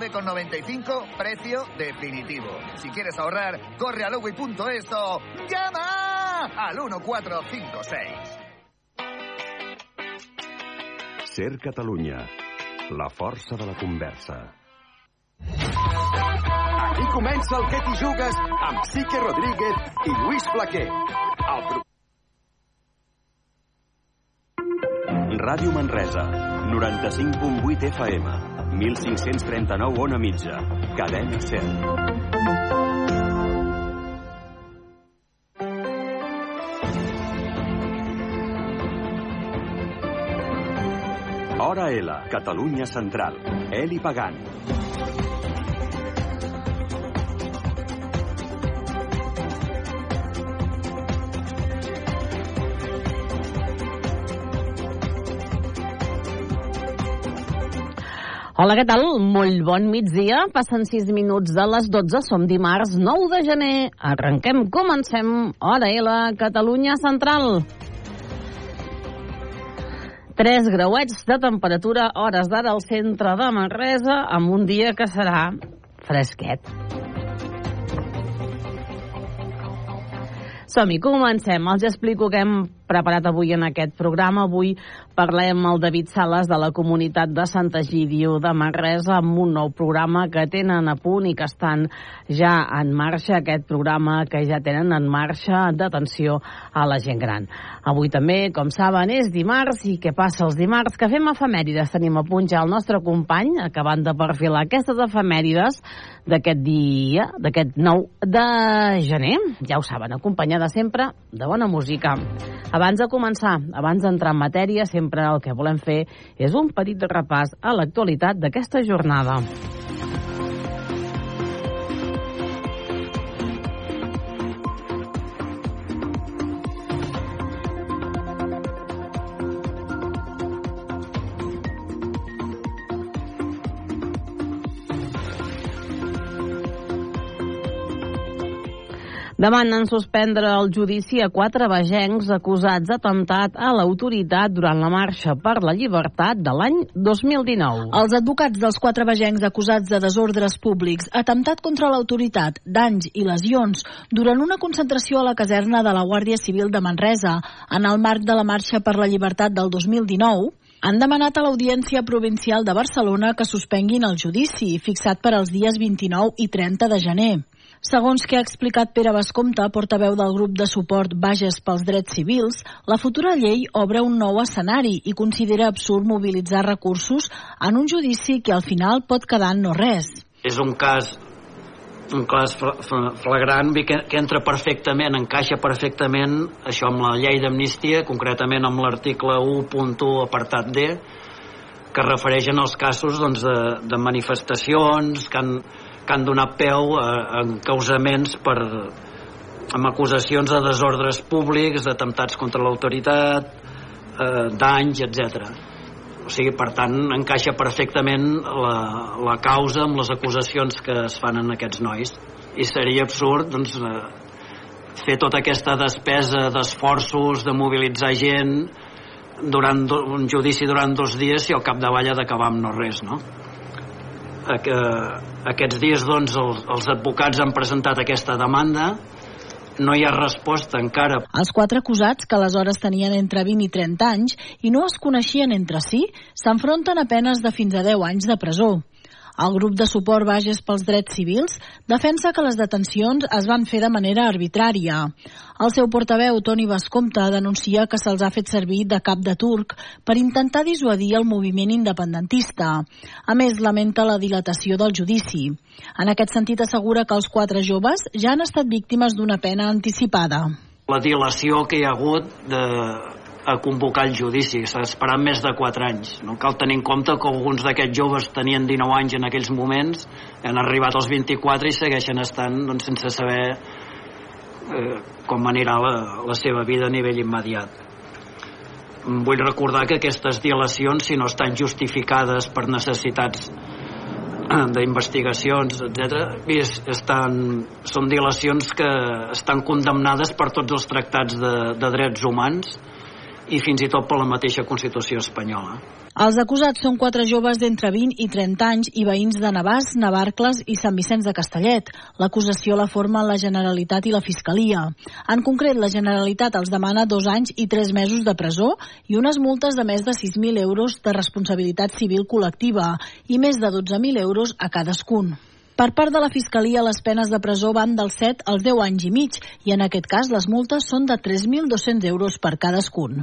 39,95, precio definitivo. Si quieres ahorrar, corre a lowy.es o llama al 1456. Ser Catalunya, la força de la conversa. Aquí comença el que t'hi jugues amb Sique Rodríguez i Lluís Flaquer. El pro... Ràdio Manresa, 95.8 FM, 1539 on a mitja, cadena 100. Hora L, Catalunya Central. Eli Pagant. Hola, què tal? Molt bon migdia. Passen 6 minuts de les 12. Som dimarts 9 de gener. Arrenquem, comencem. Hora L, Catalunya Central. 3 grauets de temperatura, hores d'ara al centre de Manresa, amb un dia que serà fresquet. Som-hi, comencem. Els explico què hem preparat avui en aquest programa. Avui parlem amb el David Sales de la comunitat de Sant Egidio de Manresa amb un nou programa que tenen a punt i que estan ja en marxa, aquest programa que ja tenen en marxa d'atenció a la gent gran. Avui també, com saben, és dimarts i què passa els dimarts? Que fem efemèrides. Tenim a punt ja el nostre company acabant de perfilar aquestes efemèrides d'aquest dia, d'aquest 9 de gener. Ja ho saben, acompanyada sempre de bona música. Abans de començar, abans d'entrar en matèria, sempre el que volem fer és un petit repàs a l'actualitat d'aquesta jornada. Demanen suspendre el judici a quatre vegencs acusats d'atemptat a l'autoritat durant la marxa per la llibertat de l'any 2019. Els advocats dels quatre vegencs acusats de desordres públics, atemptat contra l'autoritat, danys i lesions durant una concentració a la caserna de la Guàrdia Civil de Manresa en el marc de la marxa per la llibertat del 2019 han demanat a l'Audiència Provincial de Barcelona que suspenguin el judici fixat per als dies 29 i 30 de gener. Segons que ha explicat Pere Bascomte, portaveu del grup de suport Bages pels Drets Civils, la futura llei obre un nou escenari i considera absurd mobilitzar recursos en un judici que al final pot quedar en no res. És un cas un cas flagrant que, que entra perfectament, encaixa perfectament això amb la llei d'amnistia, concretament amb l'article 1.1 apartat D, que refereix en els casos doncs, de, de manifestacions que han, que han donat peu a, a encausaments per, amb acusacions de desordres públics, d'atemptats contra l'autoritat, eh, danys, etc. O sigui, per tant, encaixa perfectament la, la causa amb les acusacions que es fan en aquests nois. I seria absurd, doncs, eh, fer tota aquesta despesa d'esforços, de mobilitzar gent durant do, un judici durant dos dies i al capdavall ha d'acabar amb no res, no? que aquests dies doncs, els, els advocats han presentat aquesta demanda no hi ha resposta encara. Els quatre acusats, que aleshores tenien entre 20 i 30 anys i no es coneixien entre si, s'enfronten a penes de fins a 10 anys de presó. El grup de suport Bages pels Drets Civils defensa que les detencions es van fer de manera arbitrària. El seu portaveu, Toni Bascomte, denuncia que se'ls ha fet servir de cap de turc per intentar dissuadir el moviment independentista. A més, lamenta la dilatació del judici. En aquest sentit, assegura que els quatre joves ja han estat víctimes d'una pena anticipada. La dilació que hi ha hagut de, a convocar el judici, s'ha esperat més de 4 anys. No cal tenir en compte que alguns d'aquests joves tenien 19 anys en aquells moments, han arribat als 24 i segueixen estant doncs, sense saber eh, com anirà la, la seva vida a nivell immediat. Vull recordar que aquestes dilacions, si no estan justificades per necessitats d'investigacions, etc., estan, són dilacions que estan condemnades per tots els tractats de, de drets humans i fins i tot per la mateixa Constitució espanyola. Els acusats són quatre joves d'entre 20 i 30 anys i veïns de Navàs, Navarcles i Sant Vicenç de Castellet. L'acusació la formen la Generalitat i la Fiscalia. En concret, la Generalitat els demana dos anys i tres mesos de presó i unes multes de més de 6.000 euros de responsabilitat civil col·lectiva i més de 12.000 euros a cadascun. Per part de la Fiscalia, les penes de presó van dels 7 als 10 anys i mig i en aquest cas les multes són de 3.200 euros per cadascun.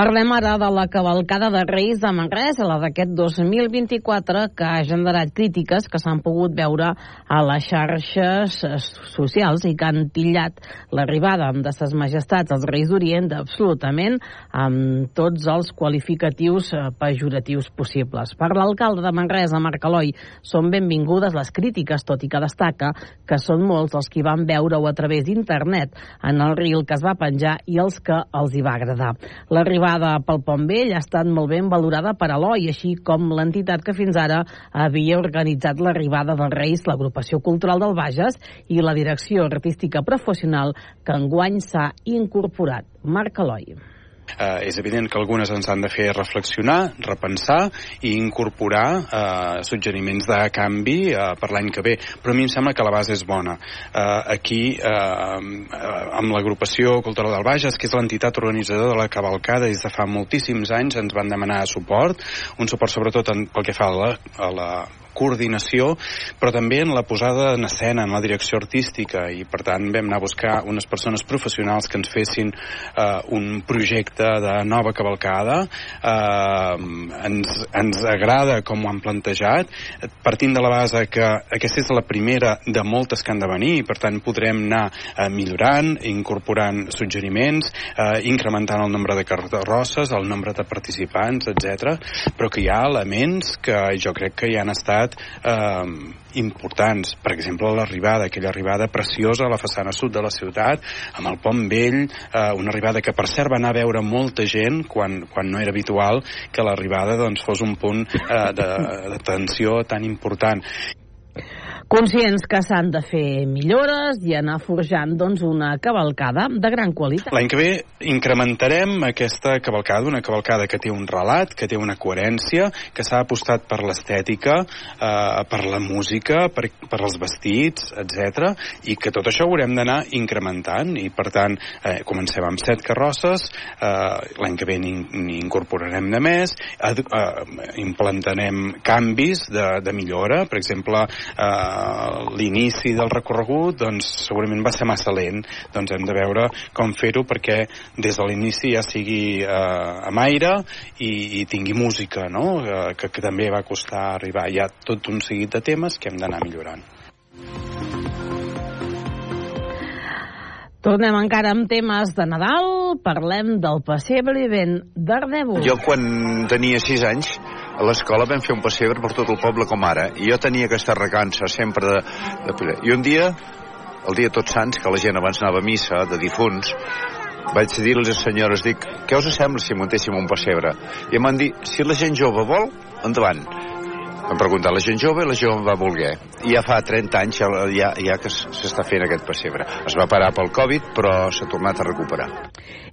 Parlem ara de la cavalcada de Reis de Manresa, la d'aquest 2024, que ha generat crítiques que s'han pogut veure a les xarxes socials i que han tillat l'arribada de ses majestats als Reis d'Orient absolutament amb tots els qualificatius eh, pejoratius possibles. Per l'alcalde de Manresa, Marc Eloi, són benvingudes les crítiques, tot i que destaca que són molts els que van veure-ho a través d'internet en el reel que es va penjar i els que els hi va agradar. L'arribada l'arribada pel Pont Vell ha estat molt ben valorada per Eloi, així com l'entitat que fins ara havia organitzat l'arribada dels Reis, l'agrupació cultural del Bages i la direcció artística professional que enguany s'ha incorporat. Marc Eloi eh, és evident que algunes ens han de fer reflexionar, repensar i incorporar eh, suggeriments de canvi eh, per l'any que ve, però a mi em sembla que la base és bona. Eh, aquí, eh, amb l'agrupació cultural del Bages, que és l'entitat organitzadora de la cavalcada des de fa moltíssims anys, ens van demanar suport, un suport sobretot en, pel que fa a la, a la coordinació, però també en la posada en escena, en la direcció artística, i per tant vam anar a buscar unes persones professionals que ens fessin eh, un projecte de nova cavalcada. Eh, ens, ens agrada com ho han plantejat, partint de la base que aquesta és la primera de moltes que han de venir, i per tant podrem anar eh, millorant, incorporant suggeriments, eh, incrementant el nombre de carrosses, el nombre de participants, etc. però que hi ha elements que jo crec que hi han estat estat eh, importants. Per exemple, l'arribada, aquella arribada preciosa a la façana sud de la ciutat, amb el pont vell, eh, una arribada que per cert va anar a veure molta gent quan, quan no era habitual que l'arribada doncs, fos un punt eh, de, de tensió tan important. Conscients que s'han de fer millores i anar forjant doncs, una cavalcada de gran qualitat. L'any que ve incrementarem aquesta cavalcada, una cavalcada que té un relat, que té una coherència, que s'ha apostat per l'estètica, eh, per la música, per, per els vestits, etc i que tot això ho haurem d'anar incrementant i per tant eh, comencem amb set carrosses, eh, l'any que ve n'hi incorporarem de més, eh, implantarem canvis de, de millora, per exemple, eh, l'inici del recorregut doncs segurament va ser massa lent doncs hem de veure com fer-ho perquè des de l'inici ja sigui eh, amb aire i, i tingui música no? eh, que, que també va costar arribar hi ha tot un seguit de temes que hem d'anar millorant Tornem encara amb temes de Nadal, parlem del pessebre vivent d'Ardèvol. Jo quan tenia 6 anys a l'escola vam fer un pessebre per tot el poble com ara i jo tenia aquesta recança sempre de, de... i un dia el dia tots sants que la gent abans anava a missa de difunts vaig dir a les senyores dic, què us sembla si muntéssim un pessebre? I em van dir, si la gent jove vol endavant Vam preguntar a la gent jove la gent va voler. Ja fa 30 anys ja, ja que s'està fent aquest pessebre. Es va parar pel Covid, però s'ha tornat a recuperar.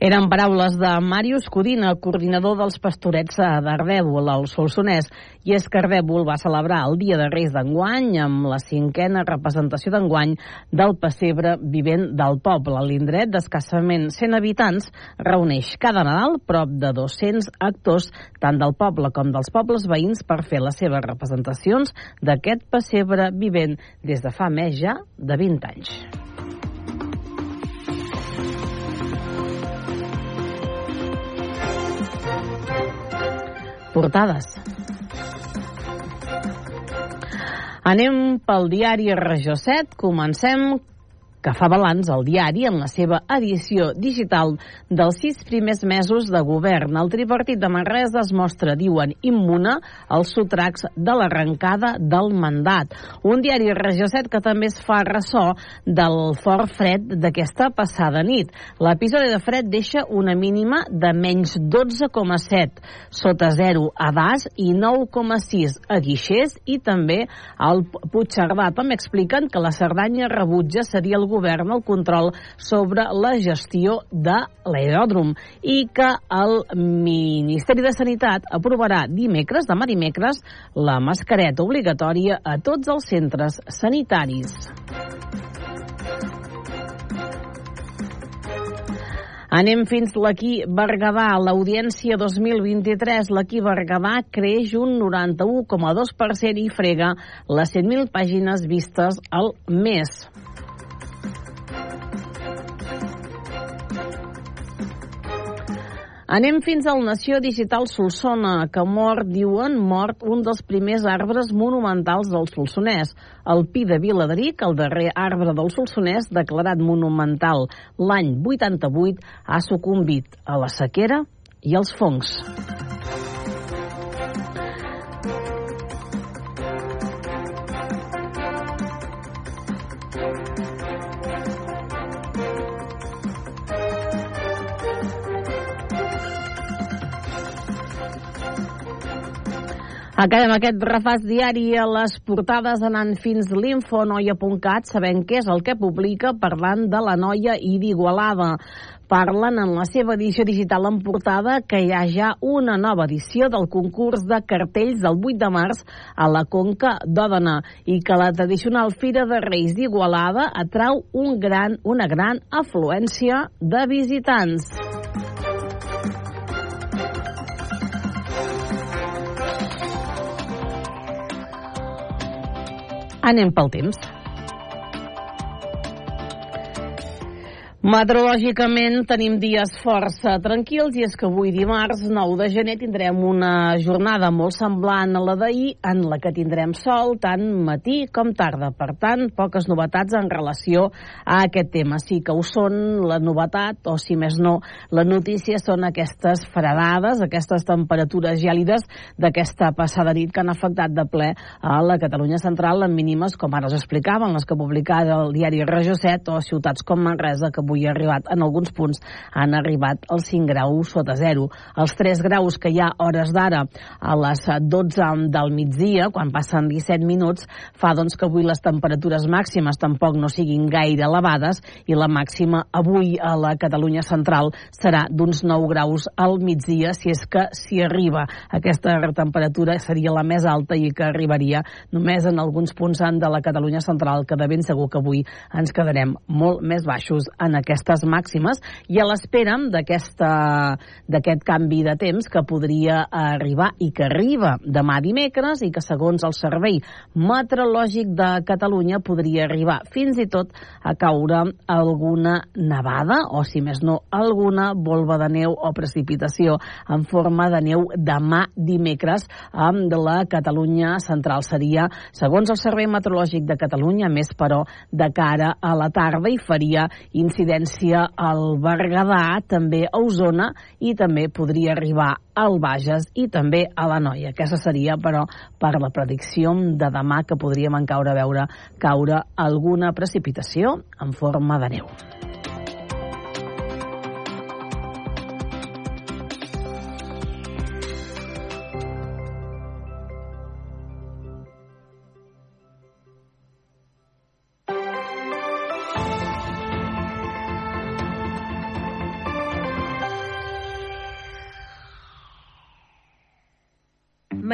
Eren paraules de Màrius Codina, coordinador dels pastorets d'Ardèvol, al Solsonès, i és que Ardèvol va celebrar el Dia de Reis d'enguany amb la cinquena representació d'enguany del pessebre vivent del poble. L'indret d'escassament 100 habitants reuneix cada Nadal prop de 200 actors, tant del poble com dels pobles veïns, per fer la seva representació representacions d'aquest pessebre vivent des de fa més ja de 20 anys. Portades. Anem pel diari Regió 7. Comencem que fa balanç al diari en la seva edició digital dels sis primers mesos de govern. El tripartit de Manresa es mostra, diuen, immuna als sotracs de l'arrencada del mandat. Un diari Regió 7 que també es fa ressò del fort fred d'aquesta passada nit. L'episodi de fred deixa una mínima de menys 12,7 sota 0 a Das i 9,6 a Guixers i també al Puigcerdà. També expliquen que la Cerdanya rebutja seria el el control sobre la gestió de l'aeròdrom i que el Ministeri de Sanitat aprovarà dimecres, demà dimecres, la mascareta obligatòria a tots els centres sanitaris. Anem fins l'Aquí Berguedà. L'audiència 2023, l'Aquí Berguedà creix un 91,2% i frega les 100.000 pàgines vistes al mes. Anem fins al Nació Digital Solsona, que mort, diuen, mort un dels primers arbres monumentals del Solsonès. El Pi de Viladric, el darrer arbre del Solsonès, declarat monumental l'any 88, ha sucumbit a la sequera i als fongs. Acabem aquest refàs diari a les portades anant fins l'infonoia.cat sabent què és el que publica parlant de la noia i d'Igualada. Parlen en la seva edició digital en portada que hi ha ja una nova edició del concurs de cartells del 8 de març a la Conca d'Òdena i que la tradicional Fira de Reis d'Igualada atrau un gran, una gran afluència de visitants. Anem pel temps. Meteorològicament tenim dies força tranquils i és que avui dimarts 9 de gener tindrem una jornada molt semblant a la d'ahir en la que tindrem sol tant matí com tarda. Per tant, poques novetats en relació a aquest tema. Sí que ho són la novetat, o si més no, la notícia són aquestes fredades, aquestes temperatures gèlides d'aquesta passada nit que han afectat de ple a la Catalunya central en mínimes, com ara us explicaven, les que publicava el diari Regió 7 o ciutats com Manresa, que avui ha arribat, en alguns punts han arribat als 5 graus sota zero. Els 3 graus que hi ha hores d'ara a les 12 del migdia, quan passen 17 minuts, fa doncs que avui les temperatures màximes tampoc no siguin gaire elevades i la màxima avui a la Catalunya central serà d'uns 9 graus al migdia, si és que s'hi arriba. Aquesta temperatura seria la més alta i que arribaria només en alguns punts de la Catalunya central, que de ben segur que avui ens quedarem molt més baixos en aquestes màximes i a l'espera d'aquest canvi de temps que podria arribar i que arriba demà dimecres i que segons el Servei Meteorològic de Catalunya podria arribar fins i tot a caure alguna nevada o si més no alguna volva de neu o precipitació en forma de neu demà dimecres amb la Catalunya central. Seria segons el Servei Meteorològic de Catalunya més però de cara a la tarda i faria incidència al Berguedà, també a Osona i també podria arribar al Bages i també a la Noia. Aquesta seria, però, per la predicció de demà que podríem encaure a veure caure alguna precipitació en forma de neu.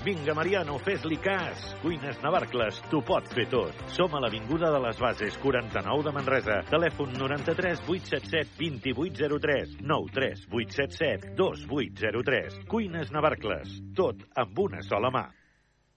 Vinga, Mariano, fes-li cas. Cuines Navarcles, t'ho pot fer tot. Som a l'Avinguda de les Bases, 49 de Manresa. Telèfon 93 877 2803 93 877 2803. Cuines Navarcles, tot amb una sola mà.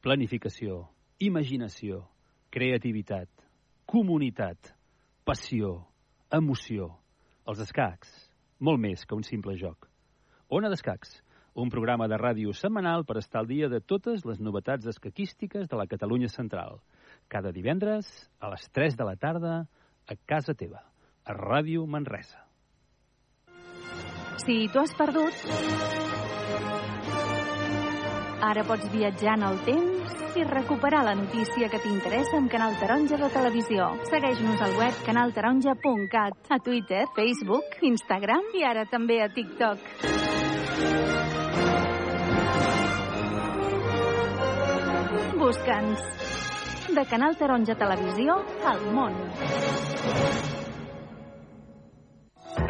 planificació, imaginació, creativitat, comunitat, passió, emoció. Els escacs, molt més que un simple joc. Ona d'Escacs, un programa de ràdio setmanal per estar al dia de totes les novetats escaquístiques de la Catalunya central. Cada divendres, a les 3 de la tarda, a casa teva, a Ràdio Manresa. Si tu has perdut, ara pots viatjar en el temps i recuperar la notícia que t'interessa amb Canal Taronja de Televisió. Segueix-nos al web canaltaronja.cat, a Twitter, Facebook, Instagram i ara també a TikTok. Busca'ns. De Canal Taronja Televisió al món.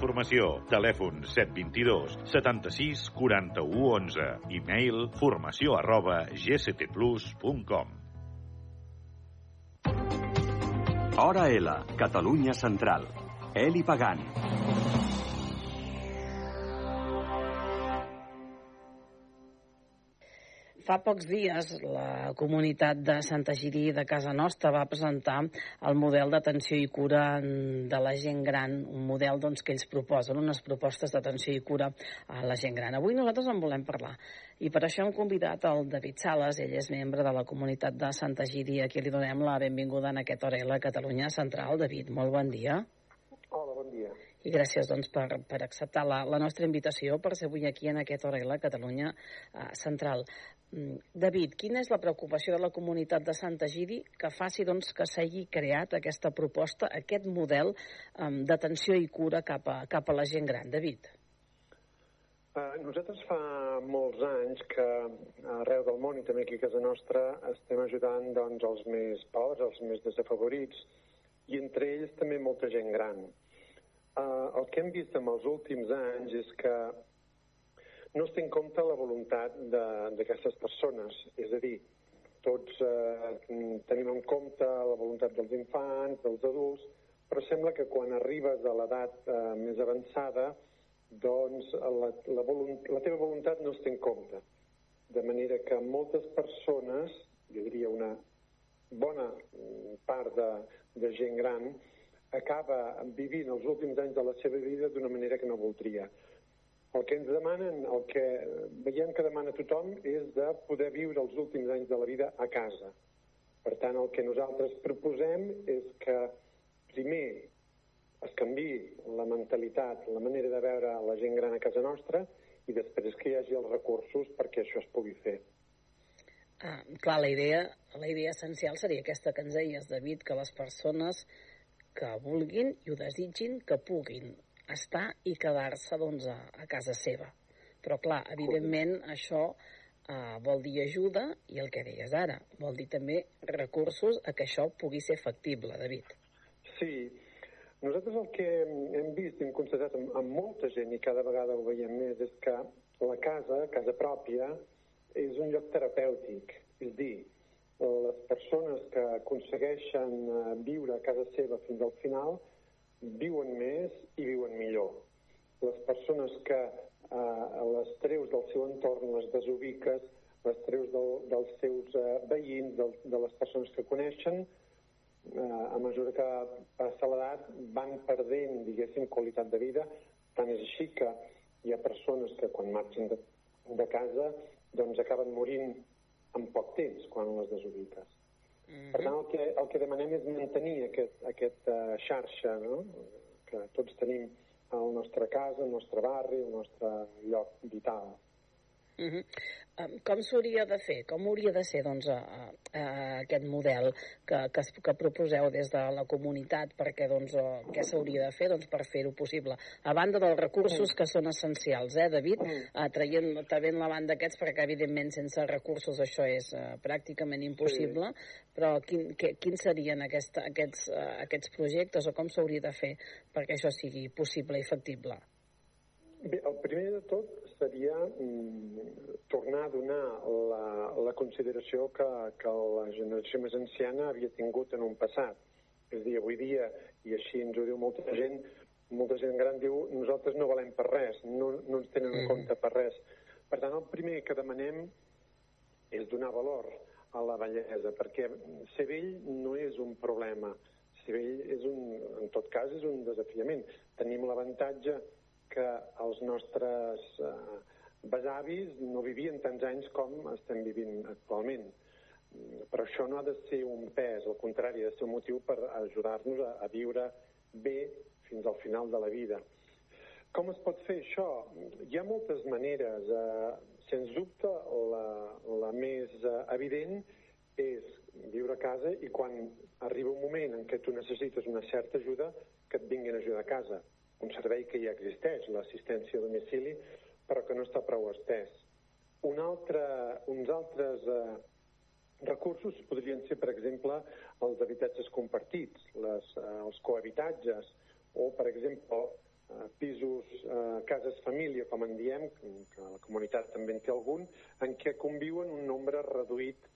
Formació. Telèfon 722 76 41 11. E-mail formació arroba gctplus.com. Hora L, Catalunya Central. Eli Pagant. Fa pocs dies la comunitat de Santa Girí de casa nostra va presentar el model d'atenció i cura de la gent gran, un model doncs, que ells proposen, unes propostes d'atenció i cura a la gent gran. Avui nosaltres en volem parlar i per això hem convidat el David Sales, ell és membre de la comunitat de Santa Girí, a qui li donem la benvinguda en aquest hora a la Catalunya Central. David, molt bon dia. Hola, bon dia. I gràcies doncs, per, per acceptar la, la nostra invitació per ser avui aquí en aquest hora a la Catalunya eh, Central. Mm, David, quina és la preocupació de la comunitat de Santa Giri que faci doncs, que s'hagi creat aquesta proposta, aquest model um, d'atenció i cura cap a, cap a la gent gran? David. Uh, nosaltres fa molts anys que arreu del món i també aquí a casa nostra estem ajudant doncs, els més pobres, els més desafavorits i entre ells també molta gent gran. Uh, el que hem vist en els últims anys és que no es té en compte la voluntat d'aquestes persones. És a dir, tots eh, tenim en compte la voluntat dels infants, dels adults, però sembla que quan arribes a l'edat eh, més avançada, doncs la, la, la teva voluntat no es té en compte. De manera que moltes persones, jo diria una bona part de, de gent gran, acaba vivint els últims anys de la seva vida d'una manera que no voldria. El que ens demanen, el que veiem que demana tothom és de poder viure els últims anys de la vida a casa. Per tant, el que nosaltres proposem és que primer es canvi la mentalitat, la manera de veure la gent gran a casa nostra i després que hi hagi els recursos perquè això es pugui fer. Ah, clar, la idea, la idea essencial seria aquesta que ens deies, David, que les persones que vulguin i ho desitgin, que puguin estar i quedar-se doncs, a, a casa seva. Però, clar, evidentment, això eh, vol dir ajuda i el que deies ara, vol dir també recursos a que això pugui ser factible, David. Sí, nosaltres el que hem vist i hem constatat amb, amb molta gent i cada vegada ho veiem més és que la casa, casa pròpia, és un lloc terapèutic. És dir, les persones que aconsegueixen eh, viure a casa seva fins al final viuen més i viuen millor. Les persones que eh, les treus del seu entorn, les desubiques, les treus del, dels seus eh, veïns, del, de les persones que coneixen, eh, a mesura que passa l'edat van perdent, diguéssim, qualitat de vida. Tant és així que hi ha persones que quan marxen de, de casa doncs acaben morint en poc temps quan les desubiques. -hmm. Per tant, el que, el que demanem és mantenir aquest, aquest uh, xarxa no? que tots tenim al nostre casa, al nostre barri, al nostre lloc vital. Uh -huh. um, com s'hauria de fer? Com hauria de ser doncs, a, a aquest model que, que, que proposeu des de la comunitat? Perquè doncs, uh, què s'hauria de fer doncs, per fer-ho possible? A banda dels recursos que són essencials, eh, David? Uh, traient, traient la banda aquests, perquè evidentment sense recursos això és uh, pràcticament impossible, sí. però quin, que, quins serien aquest, aquests, uh, aquests projectes o com s'hauria de fer perquè això sigui possible i factible? Bé, el primer de tot seria mm, tornar a donar la, la consideració que, que la generació més anciana havia tingut en un passat. És a dir, avui dia, i així ens ho diu molta gent, molta gent gran diu nosaltres no valem per res, no, no ens tenen en compte per res. Per tant, el primer que demanem és donar valor a la bellesa, perquè ser vell no és un problema, ser vell és un, en tot cas és un desafiament. Tenim l'avantatge que els nostres eh, besavis no vivien tants anys com estem vivint actualment. Però això no ha de ser un pes, al contrari, ha de ser un motiu per ajudar-nos a, a viure bé fins al final de la vida. Com es pot fer això? Hi ha moltes maneres. Eh, sens dubte, la, la més eh, evident és viure a casa i quan arriba un moment en què tu necessites una certa ajuda, que et vinguin a ajudar a casa. Un servei que ja existeix, l'assistència a domicili, però que no està prou estès. Un altre, uns altres eh, recursos podrien ser, per exemple, els habitatges compartits, les, eh, els cohabitatges, o, per exemple, eh, pisos, eh, cases família, com en diem, que la comunitat també en té algun, en què conviuen un nombre reduït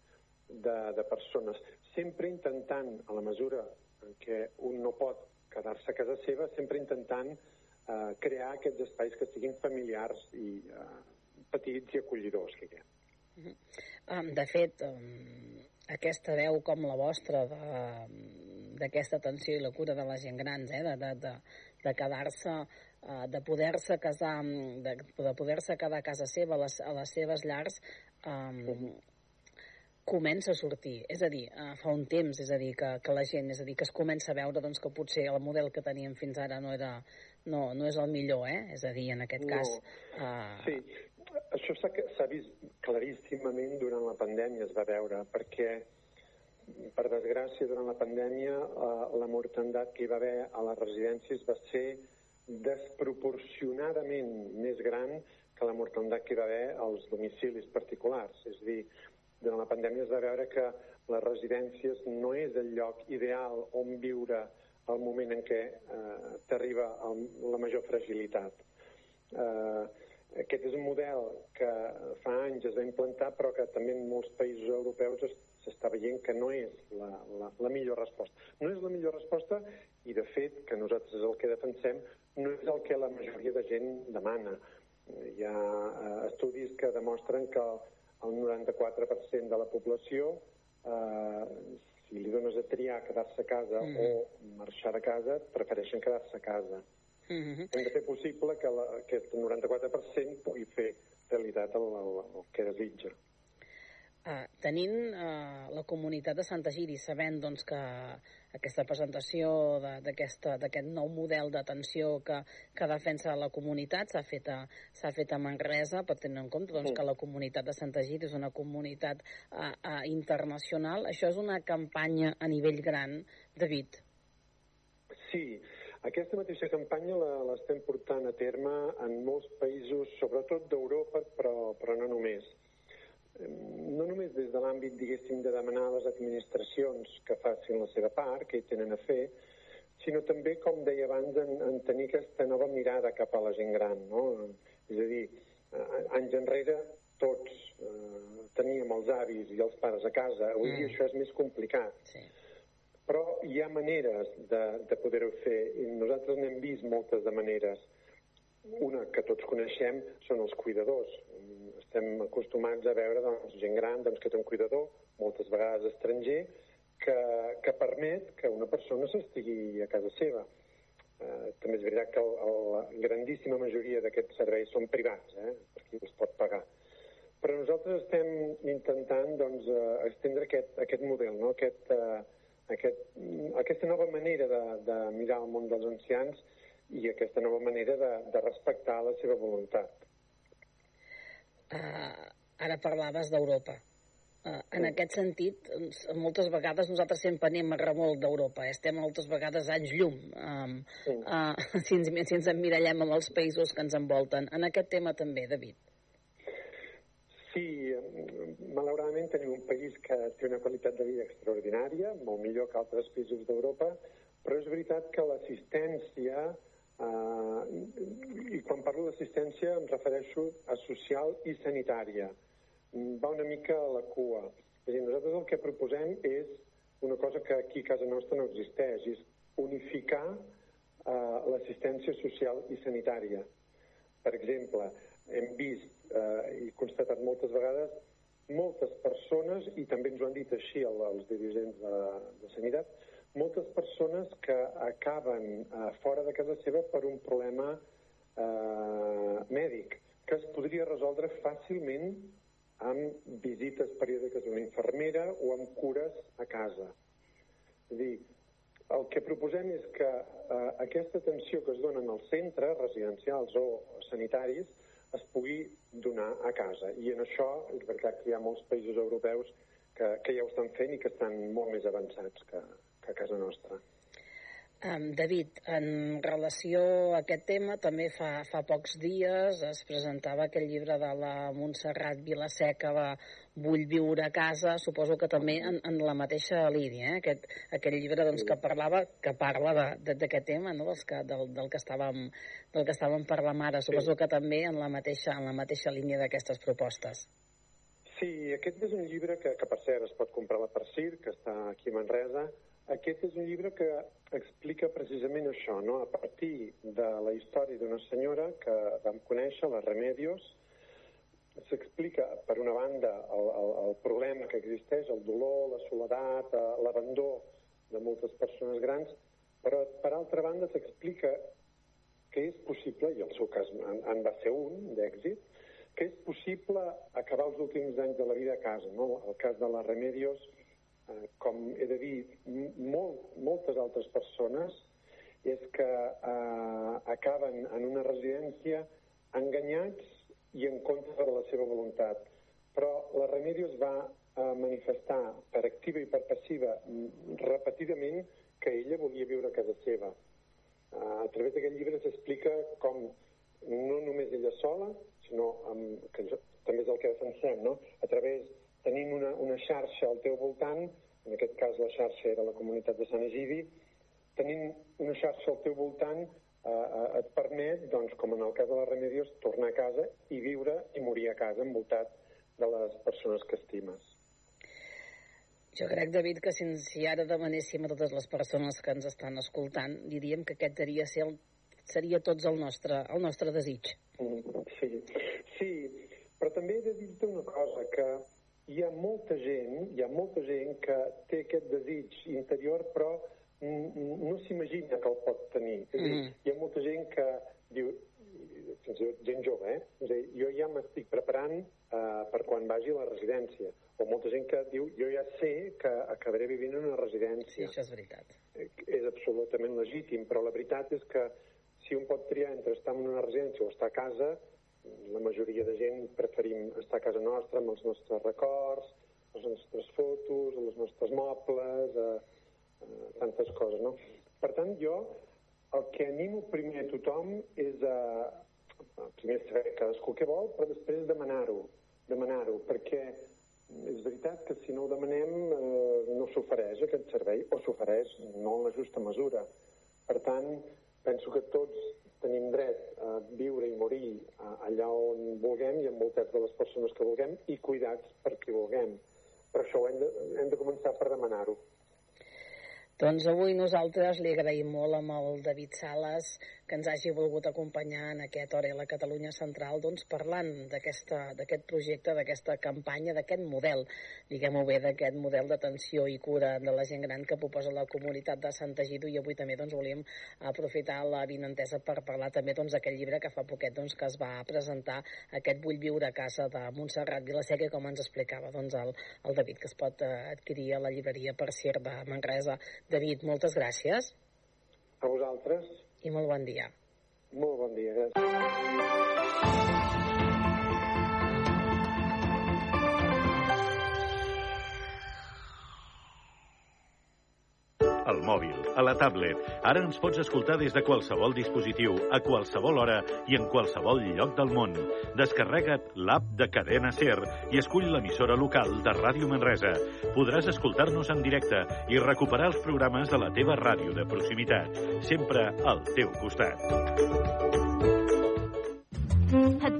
de, de persones, sempre intentant, a la mesura en què un no pot quedar-se a casa seva, sempre intentant eh, crear aquests espais que siguin familiars i eh, petits i acollidors, que hi Um, de fet, um, aquesta veu com la vostra d'aquesta atenció i la cura de la gent grans, eh, de, de, de, de quedar-se uh, de poder-se casar, de, de poder-se quedar a casa seva, a les, a les seves llars, um, -huh comença a sortir. És a dir, uh, fa un temps, és a dir, que, que la gent, és a dir, que es comença a veure doncs, que potser el model que teníem fins ara no, era, no, no és el millor, eh? És a dir, en aquest no. cas... Uh... Sí, això s'ha vist claríssimament durant la pandèmia, es va veure, perquè per desgràcia, durant la pandèmia, uh, la mortandat que hi va haver a les residències va ser desproporcionadament més gran que la mortandat que hi va haver als domicilis particulars. És a dir, durant la pandèmia es va veure que les residències no és el lloc ideal on viure al moment en què eh, t'arriba la major fragilitat. Eh, aquest és un model que fa anys es va implantar però que també en molts països europeus s'està veient que no és la, la, la millor resposta. No és la millor resposta i, de fet, que nosaltres el que defensem no és el que la majoria de gent demana. Hi ha eh, estudis que demostren que el 94% de la població, eh, si li dones a triar quedar-se a casa mm -hmm. o marxar de casa, prefereixen quedar-se a casa. Mm -hmm. Hem de fer possible que la, aquest 94% pugui fer realitat el, el, el que desitja. Uh, tenint uh, la comunitat de Santa Giri, sabent doncs, que aquesta presentació d'aquest nou model d'atenció que, que defensa la comunitat s'ha fet, a, fet a Manresa, per tenir en compte doncs, que la comunitat de Santa Giri és una comunitat uh, uh, internacional. Això és una campanya a nivell gran, David. Sí, aquesta mateixa campanya l'estem portant a terme en molts països, sobretot d'Europa, però, però no només no només des de l'àmbit, diguéssim, de demanar a les administracions que facin la seva part, que hi tenen a fer, sinó també, com deia abans, en, en tenir aquesta nova mirada cap a la gent gran, no? És a dir, anys enrere tots eh, teníem els avis i els pares a casa, avui mm. dia això és més complicat. Sí. Però hi ha maneres de, de poder-ho fer, i nosaltres n'hem vist moltes de maneres. Una que tots coneixem són els cuidadors estem acostumats a veure doncs, gent gran doncs, que té un cuidador, moltes vegades estranger, que, que permet que una persona s'estigui a casa seva. Eh, també és veritat que el, el, la grandíssima majoria d'aquests serveis són privats, eh, per qui els pot pagar. Però nosaltres estem intentant doncs, eh, estendre aquest, aquest model, no? aquest, uh, aquest, aquesta nova manera de, de mirar el món dels ancians i aquesta nova manera de, de respectar la seva voluntat. Uh, ara parlaves d'Europa. Uh, en aquest sentit, moltes vegades nosaltres sempre anem a remolc d'Europa, eh? estem moltes vegades anys llum um, Sí. uh, si, ens, si ens emmirallem amb els països que ens envolten. En aquest tema també, David. Sí, malauradament tenim un país que té una qualitat de vida extraordinària, molt millor que altres països d'Europa, però és veritat que l'assistència, eh, i quan parlo d'assistència em refereixo a social i sanitària, mm, va una mica a la cua. És dir, nosaltres el que proposem és una cosa que aquí a casa nostra no existeix, és unificar eh, l'assistència social i sanitària. Per exemple, hem vist eh, i constatat moltes vegades moltes persones, i també ens ho han dit així el- els dirigents de, de Sanitat, moltes persones que acaben eh, fora de casa seva per un problema eh, mèdic, que es podria resoldre fàcilment amb visites periòdiques d'una infermera o amb cures a casa. És a dir, el que proposem és que eh, aquesta atenció que es dona en els centres residencials o sanitaris es pugui donar a casa. I en això és veritat que hi ha molts països europeus que, que ja ho estan fent i que estan molt més avançats que, que a casa nostra. Um, David, en relació a aquest tema, també fa, fa pocs dies es presentava aquell llibre de la Montserrat Vilaseca, de Vull viure a casa, suposo que també en, en la mateixa línia, eh? aquest, aquell llibre doncs, que parlava que parla de- de- d'aquest tema, no? Dels que, del, del, que estàvem, del que estàvem parlant ara. Suposo que també en la mateixa, en la mateixa línia d'aquestes propostes. Sí, aquest és un llibre que, que per cert es pot comprar a la Persir, que està aquí a Manresa. Aquest és un llibre que explica precisament això, no? a partir de la història d'una senyora que vam conèixer, la Remedios, s'explica, per una banda, el, el, el problema que existeix, el dolor, la soledat, eh, l'abandó de moltes persones grans, però per altra banda s'explica que és possible, i el seu cas en, en va ser un d'èxit, que és possible acabar els últims anys de la vida a casa. No? El cas de la Remedios, eh, com he de dir, molt, moltes altres persones, és que eh, acaben en una residència enganyats i en contra de la seva voluntat. Però la Remedios va eh, manifestar per activa i per passiva repetidament que ella volia viure a casa seva. Uh, a través d'aquest llibre s'explica com no només ella sola, sinó amb, que també és el que defensem, no? a través, tenint una, una xarxa al teu voltant, en aquest cas la xarxa era la comunitat de Sant Egidi, tenint una xarxa al teu voltant eh, eh, et permet, doncs, com en el cas de la Remedios, tornar a casa i viure i morir a casa envoltat de les persones que estimes. Jo crec, David, que si, si ara demanéssim a totes les persones que ens estan escoltant, diríem que aquest seria, ser el, seria tots el nostre, el nostre desig. Mm, Sí, sí, però també he de dir-te una cosa, que hi ha molta gent, hi ha molta gent que té aquest desig interior, però no s'imagina que el pot tenir. És a dir, Mm. hi ha molta gent que diu, fins i tot gent jove, eh? És a dir, jo ja m'estic preparant eh, per quan vagi a la residència. O molta gent que diu, jo ja sé que acabaré vivint en una residència. Sí, això és veritat. Eh, És absolutament legítim, però la veritat és que si un pot triar entre estar en una residència o estar a casa, la majoria de gent preferim estar a casa nostra amb els nostres records, les nostres fotos, els nostres mobles, eh, eh, tantes coses, no? Per tant, jo el que animo primer a tothom és a, primer saber cadascú què vol, però després demanar-ho, demanar-ho, perquè és veritat que si no ho demanem eh, no s'ofereix aquest servei, o s'ofereix no en la justa mesura. Per tant, penso que tots tenim dret a viure i morir allà on vulguem i envoltats de les persones que vulguem i cuidats per qui vulguem. Per això hem de, hem de començar per demanar-ho. Doncs avui nosaltres li agraïm molt amb el David Sales que ens hagi volgut acompanyar en aquest Hora a la Catalunya Central doncs parlant d'aquest projecte, d'aquesta campanya, d'aquest model, diguem-ho bé, d'aquest model d'atenció i cura de la gent gran que proposa la comunitat de Sant Egido i avui també doncs, volíem aprofitar la vinentesa per parlar també doncs, d'aquest llibre que fa poquet doncs, que es va presentar aquest Vull viure a casa de Montserrat Vilaseca com ens explicava doncs, el, el David que es pot eh, adquirir a la llibreria per Cir de Manresa. David, moltes gràcies. A vosaltres. I molt bon dia. Molt bon dia, gràcies. Al mòbil, a la tablet. Ara ens pots escoltar des de qualsevol dispositiu, a qualsevol hora i en qualsevol lloc del món. Descarrega't l'app de Cadena Ser i escull l'emissora local de Ràdio Manresa. Podràs escoltar-nos en directe i recuperar els programes de la teva ràdio de proximitat, sempre al teu costat.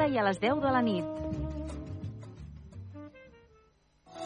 i a les 10 de la nit.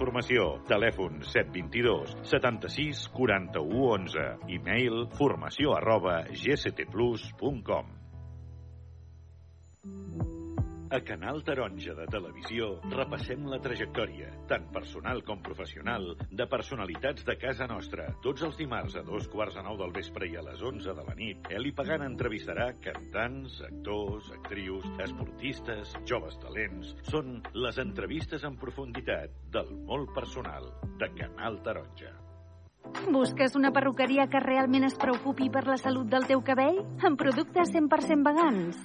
Formació. Telèfon 722 76 41 11. E-mail formació arroba gctplus.com. A Canal Taronja de Televisió repassem la trajectòria, tant personal com professional, de personalitats de casa nostra. Tots els dimarts a dos quarts de nou del vespre i a les 11 de la nit, Eli Pagant entrevistarà cantants, actors, actrius, esportistes, joves talents. Són les entrevistes en profunditat del molt personal de Canal Taronja. Busques una perruqueria que realment es preocupi per la salut del teu cabell? Amb productes 100% vegans.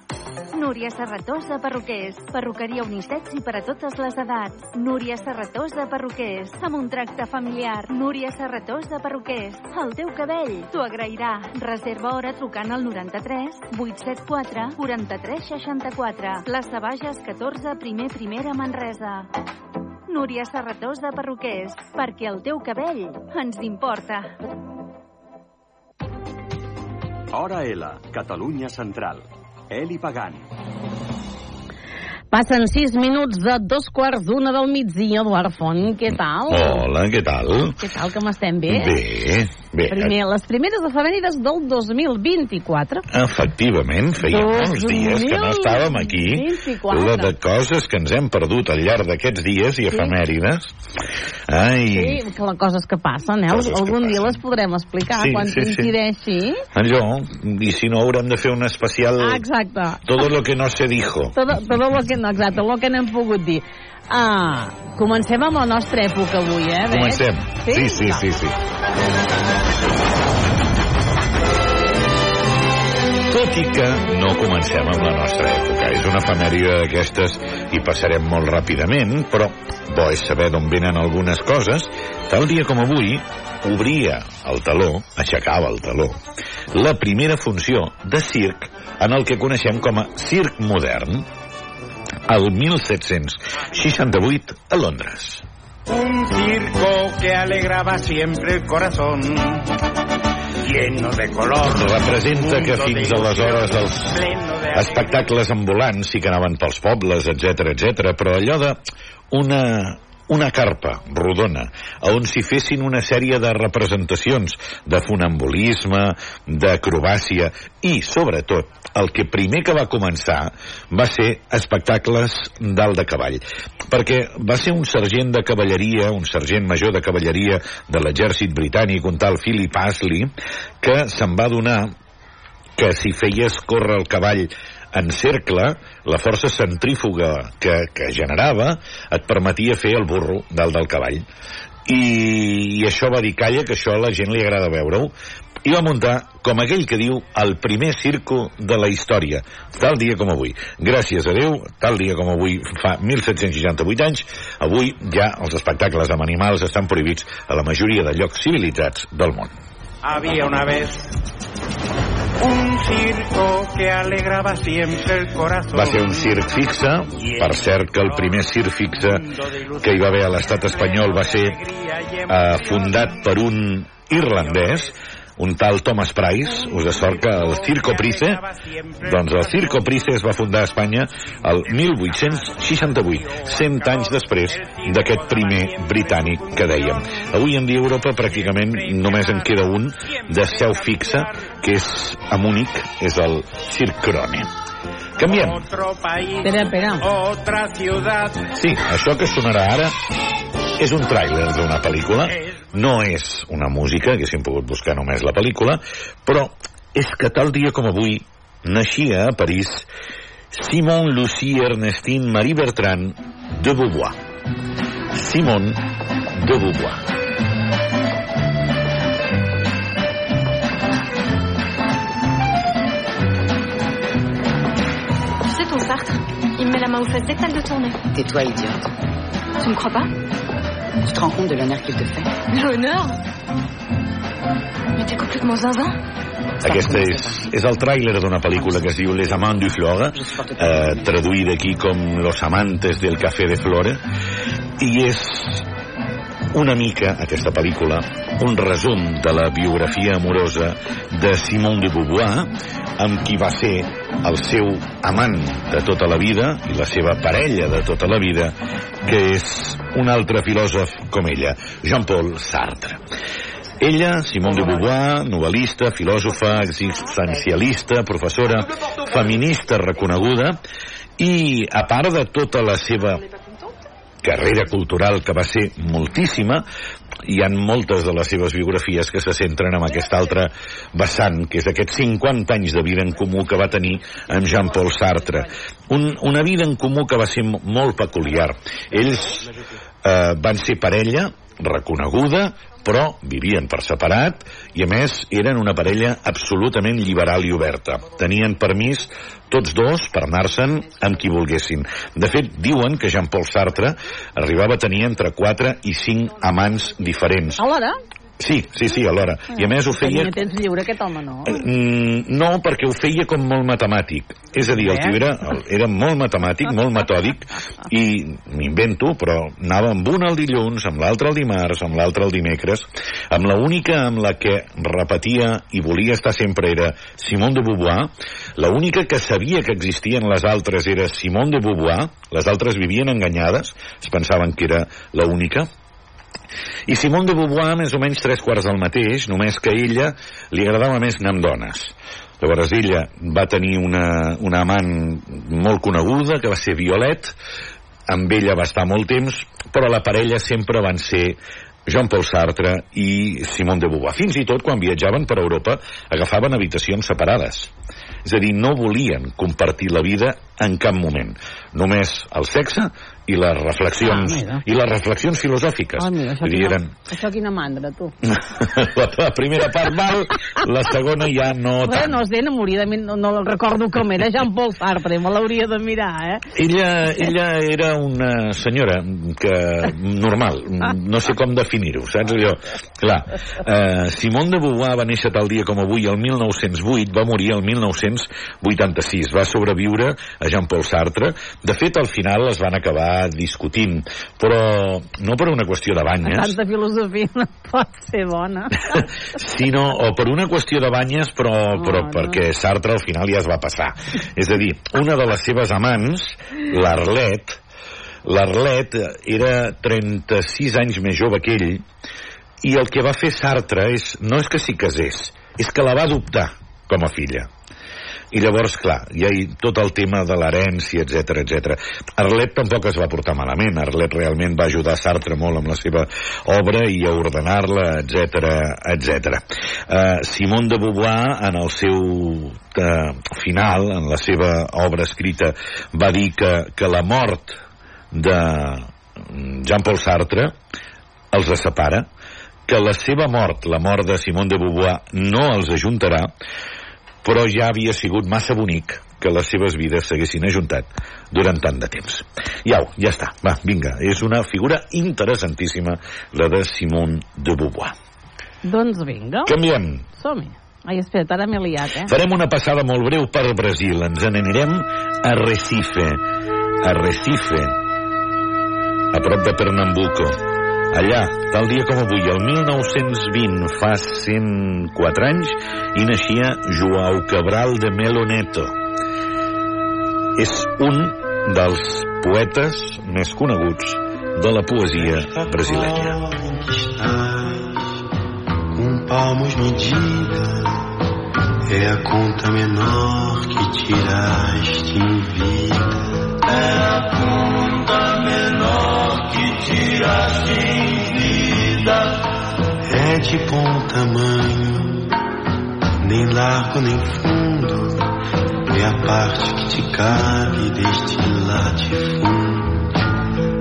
Núria Serratosa Perruquers. Perruqueria unisex i per a totes les edats. Núria Serratosa Perruquers. Amb un tracte familiar. Núria Serratosa Perruquers. El teu cabell t'ho agrairà. Reserva hora trucant al 93 874 43 64. Plaça Bages 14, primer primera Manresa. Núria Serratós de Perruquers, perquè el teu cabell ens importa. Hora L, Catalunya Central. Eli Pagant. Passen sis minuts de dos quarts d'una del migdia. Eduard Font, què tal? Hola, què tal? Què tal, com estem bé? Bé, bé. Primer, les primeres efemèrides del 2024. Efectivament, feia molts dies que no estàvem aquí. 24. La de coses que ens hem perdut al llarg d'aquests dies i efemèrides. Ai, Sí, que les coses que passen, eh? Coses Algun dia les podrem explicar Sí, quan sí, sí. coincideixi. allò, i si no haurem de fer un especial Ah, exacte. Todo lo que no se dijo. Tot, tot el que no, exacte, el que n'hem pogut dir. Ah, comencem amb la nostra època avui, eh? Comencem. Sí, sí, Va. sí, sí. Tot i que no comencem amb la nostra època. És una efemèride d'aquestes i passarem molt ràpidament, però bo és saber d'on venen algunes coses. Tal dia com avui, obria el taló, aixecava el taló, la primera funció de circ en el que coneixem com a circ modern, el 1768 a Londres. Un circo que alegraba siempre el corazón. Lleno de color. Representa que fins aleshores els espectacles ambulants sí que anaven pels pobles, etc etc, però allò de una, una carpa rodona on s'hi fessin una sèrie de representacions de funambulisme, d'acrobàcia i, sobretot, el que primer que va començar va ser espectacles dalt de cavall. Perquè va ser un sergent de cavalleria un sergent major de cavalleria de l'exèrcit britànic, un tal Philip Astley que se'n va donar que si feies córrer el cavall en cercle, la força centrífuga que, que generava et permetia fer el burro dalt del cavall. I, i això va dir, calla, que això a la gent li agrada veure-ho, i va muntar, com aquell que diu, el primer circo de la història, tal dia com avui. Gràcies a Déu, tal dia com avui, fa 1768 anys, avui ja els espectacles amb animals estan prohibits a la majoria de llocs civilitzats del món. Había una vez un circo que alegraba siempre el corazón. Va ser un circ fixe, per cert que el primer circ fixe que hi va haver a l'estat espanyol va ser eh, fundat per un irlandès, un tal Thomas Price, us de sort que el Circo Price, doncs el Circo Price es va fundar a Espanya el 1868, 100 anys després d'aquest primer britànic que dèiem. Avui en dia a Europa pràcticament només en queda un de seu fixa, que és a Múnich, és el Circrone. Canviem. Espera, espera. Otra ciudad. Sí, això que sonarà ara és un tràiler d'una pel·lícula, no és una música, haguéssim pogut buscar només la pel·lícula, però és que tal dia com avui naixia a París Simon Lucie Ernestine Marie Bertrand de Beauvoir. Simon de Beauvoir. Tu sais, ton Sartre, il me met la main aux fesses dès que t'as le dos tourné. Tais-toi, idiote. Tu me crois pas Tu te rends compte de l'honneur qu'il te fait L'honneur Mais t'es complètement zinzin. Aquesta és, és el tràiler d'una pel·lícula que es diu Les Amants du Flora, eh, traduïda aquí com Los Amantes del Café de Flora, i és una mica, aquesta pel·lícula, un resum de la biografia amorosa de Simone de Beauvoir, amb qui va ser el seu amant de tota la vida i la seva parella de tota la vida, que és un altre filòsof com ella, Jean-Paul Sartre. Ella, Simone de Beauvoir, novel·lista, filòsofa, existencialista, professora, feminista reconeguda, i a part de tota la seva carrera cultural que va ser moltíssima, hi han moltes de les seves biografies que se centren en aquest altre vessant, que és aquests 50 anys de vida en comú que va tenir amb Jean-Paul Sartre. Un, una vida en comú que va ser molt peculiar. Ells eh, van ser parella reconeguda, però vivien per separat i a més eren una parella absolutament liberal i oberta. Tenien permís tots dos per anar-se'n amb qui volguessin. De fet, diuen que Jean-Paul Sartre arribava a tenir entre 4 i 5 amants diferents. Alhora? Sí, sí, sí, alhora. I a més ho feia... Tenia temps lliure aquest home, no? Mm, no, perquè ho feia com molt matemàtic. És a dir, el tio era, era molt matemàtic, molt metòdic, i m'invento, però anava amb un el dilluns, amb l'altre el dimarts, amb l'altre el dimecres, amb la única amb la que repetia i volia estar sempre era Simone de Beauvoir, la única que sabia que existien les altres era Simone de Beauvoir, les altres vivien enganyades, es pensaven que era la única, i Simone de Beauvoir, més o menys tres quarts del mateix, només que a ella li agradava més anar amb dones. Llavors ella va tenir una, una amant molt coneguda, que va ser Violet, amb ella va estar molt temps, però la parella sempre van ser Jean-Paul Sartre i Simone de Beauvoir. Fins i tot quan viatjaven per Europa agafaven habitacions separades. És a dir, no volien compartir la vida en cap moment. Només el sexe i les reflexions, Ah, i les reflexions filosòfiques. Ah, mira, això, quina, eren, això quina mandra, tu. la, la primera part val, la segona ja no tant. Bueno, no sé, enamoridament, no, no recordo com era Jean-Paul Sartre, me l'hauria de mirar, eh? Ella, ella era una senyora que normal, no sé com definir-ho, saps allò? Clar, eh, Simone de Beauvoir va néixer tal dia com avui el 1908, va morir el 1986, va sobreviure a Jean-Paul Sartre. De fet, al final es van acabar discutint, però no per una qüestió de banyes, Tanta filosofia no pot ser bona. sinó o per una qüestió de banyes, però, però no. perquè Sartre al final ja es va passar. És a dir, una de les seves amants, l'Arlet, l'Arlet era 36 anys més jove que ell, i el que va fer Sartre és, no és que s'hi casés, és que la va adoptar com a filla. I llavors, clar, hi ha tot el tema de l'herència, etc etc. Arlet tampoc es va portar malament. Arlet realment va ajudar Sartre molt amb la seva obra i a ordenar-la, etc etc. Uh, Simone de Beauvoir, en el seu uh, final, en la seva obra escrita, va dir que, que la mort de Jean-Paul Sartre els separa, que la seva mort, la mort de Simone de Beauvoir, no els ajuntarà, però ja havia sigut massa bonic que les seves vides s'haguessin ajuntat durant tant de temps. Iau, ja està, va, vinga, és una figura interessantíssima, la de Simone de Beauvoir. doncs vinga, Canviem. som-hi. Ai, espera't, ara m'he liat, eh? Farem una passada molt breu per Brasil. Ens n'anirem a Recife. A Recife, a prop de Pernambuco, Allà, tal dia com avui, el 1920, fa 104 anys, hi naixia Joao Cabral de Meloneto. És un dels poetes més coneguts de la poesia brasilenya. Com palmos me diga É a conta menor que tiraste em vida É a conta menor que tiraste em vida É de bom tamanho Nem largo nem fundo. É a parte que te cabe deste latifúndio.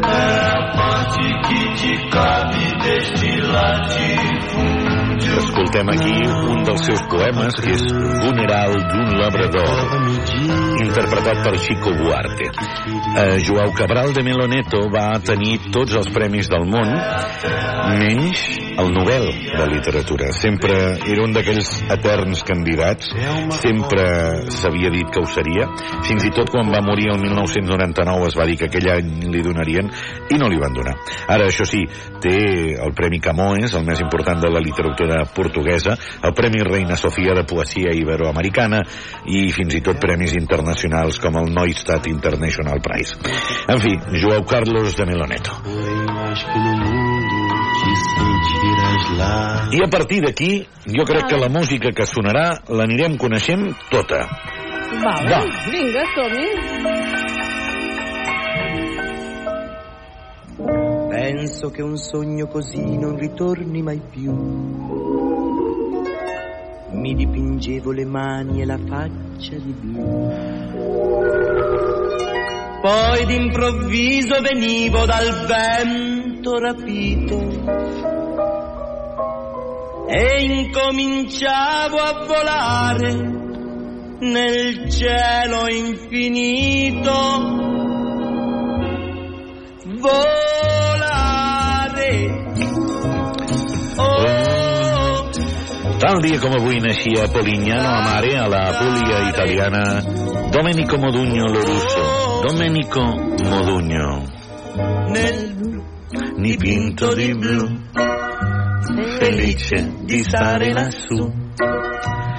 É a parte que te cabe deste latifúndio Escoltem aquí un dels seus poemes, que és Funeral d'un labrador, interpretat per Chico Buarte. Eh, Joao Cabral de Meloneto va tenir tots els premis del món, menys el Nobel de Literatura. Sempre era un d'aquells eterns candidats, sempre s'havia dit que ho seria, fins i tot quan va morir el 1999 es va dir que aquell any li donarien i no li van donar. Ara, això sí, té el Premi Camões, el més important de la literatura portuguesa, el Premi Reina Sofia de Poesia Iberoamericana i fins i tot premis internacionals com el Neustadt International Prize. En fi, Joao Carlos de Meloneto. I a partir d'aquí, jo crec que la música que sonarà l'anirem coneixent tota. Vale, Va. vinga, som-hi. Penso che un sogno così non ritorni mai più. Mi dipingevo le mani e la faccia di blu. Poi d'improvviso venivo dal vento rapito e incominciavo a volare nel cielo infinito. Volare. Tal dia com avui naixia Polignano a Mare, a la Puglia italiana, Domenico Modugno Lorusso. Domenico Modugno. nel Dipinto di blu, felice di stare lassù.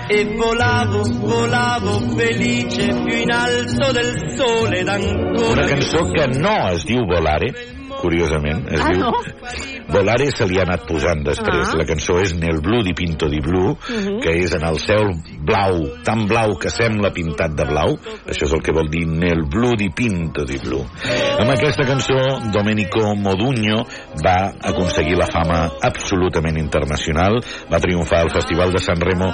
e volavo, volavo felice più in alto del sole ed ancora Una cançó que no es diu Volare, curiosament, es Ah, diu... no? Volare se li ha anat posant després. Ah. La cançó és Nel blu di pinto di blu, Mhm. que és en el cel blau, tan blau que sembla pintat de blau. Això és el que vol dir Nel blu di pinto di blu. Amb aquesta cançó, Domenico Modugno va aconseguir la fama absolutament internacional. Va triomfar al Festival de San Remo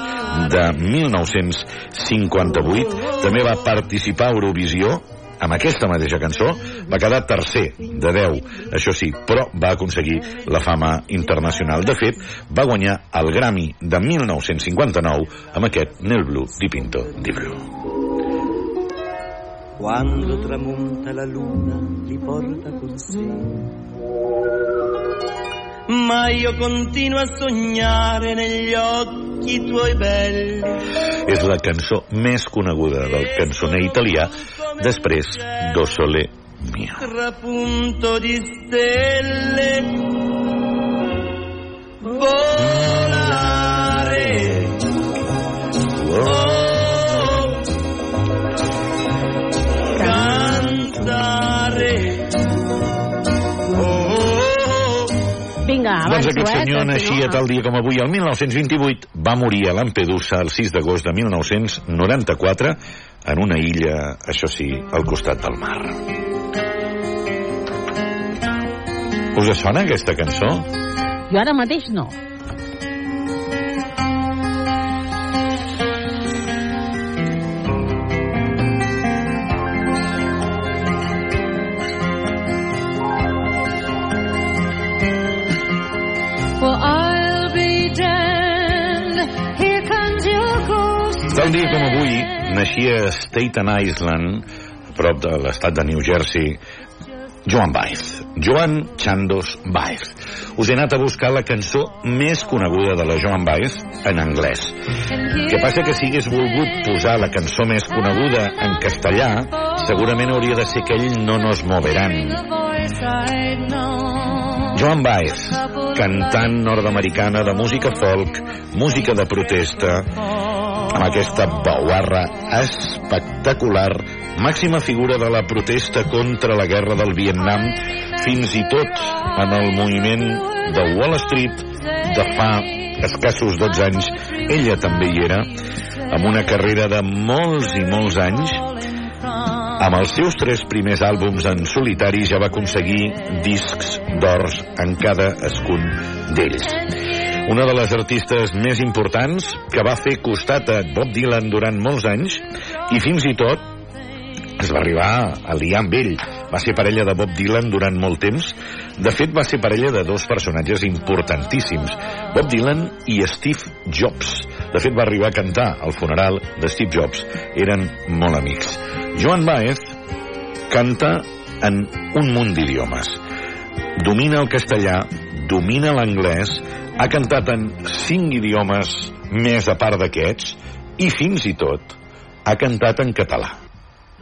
de 1958. També va participar a Eurovisió amb aquesta mateixa cançó va quedar tercer de 10, això sí, però va aconseguir la fama internacional. De fet, va guanyar el Grammy de 1959 amb aquest Nel Blu di Pinto di Blu. quando tramonta la luna li porta con sé ma io continuo a sognare negli occhi tuoi belli És la cançó més coneguda del cançoner italià després d'O Sole Mio. trapunto di stelle. Volare. Oh, Vinga, Doncs avanço, aquest senyor naixia tal dia com avui, el 1928, va morir a Lampedusa el 6 d'agost de 1994 en una illa, això sí, al costat del mar. Us sona aquesta cançó? Jo ara mateix no. Tal dia com avui, naixia a Staten Island, a prop de l'estat de New Jersey, Joan Baez. Joan Chandos Baez. Us he anat a buscar la cançó més coneguda de la Joan Baez en anglès. que passa que si hagués volgut posar la cançó més coneguda en castellà, segurament hauria de ser aquell No nos know. Joan Baez, cantant nord-americana de música folk, música de protesta, amb aquesta bauarra espectacular, màxima figura de la protesta contra la guerra del Vietnam, fins i tot en el moviment de Wall Street de fa escassos 12 anys, ella també hi era, amb una carrera de molts i molts anys, amb els seus tres primers àlbums en solitari ja va aconseguir discs d'ors en cada escun d'ells. Una de les artistes més importants que va fer costat a Bob Dylan durant molts anys i fins i tot es va arribar a liar amb ell. Va ser parella de Bob Dylan durant molt temps. De fet, va ser parella de dos personatges importantíssims, Bob Dylan i Steve Jobs. De fet, va arribar a cantar al funeral de Steve Jobs. Eren molt amics. Joan Baez canta en un munt d'idiomes. Domina el castellà, domina l'anglès, ha cantat en cinc idiomes més a part d'aquests i fins i tot ha cantat en català.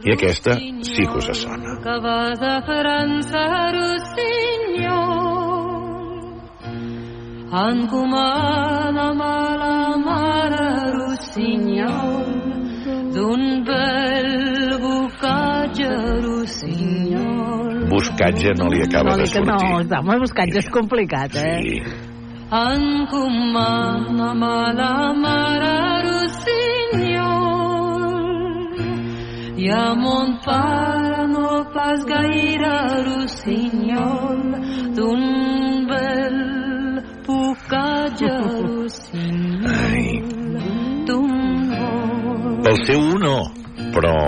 I aquesta sí que us sona. que va de França, Rossinyol. Encomana a la mare Rossinyol d'un bel bocatge Rossinyol. Buscatge no li acaba no, de que no, sortir. home, buscatge és complicat, eh? Sí. Encomana a la mare Rossinyol i a mon pare no pas gaire Rossinyol d'un bel bocatge Rossinyol d'un bon Pel seu no, però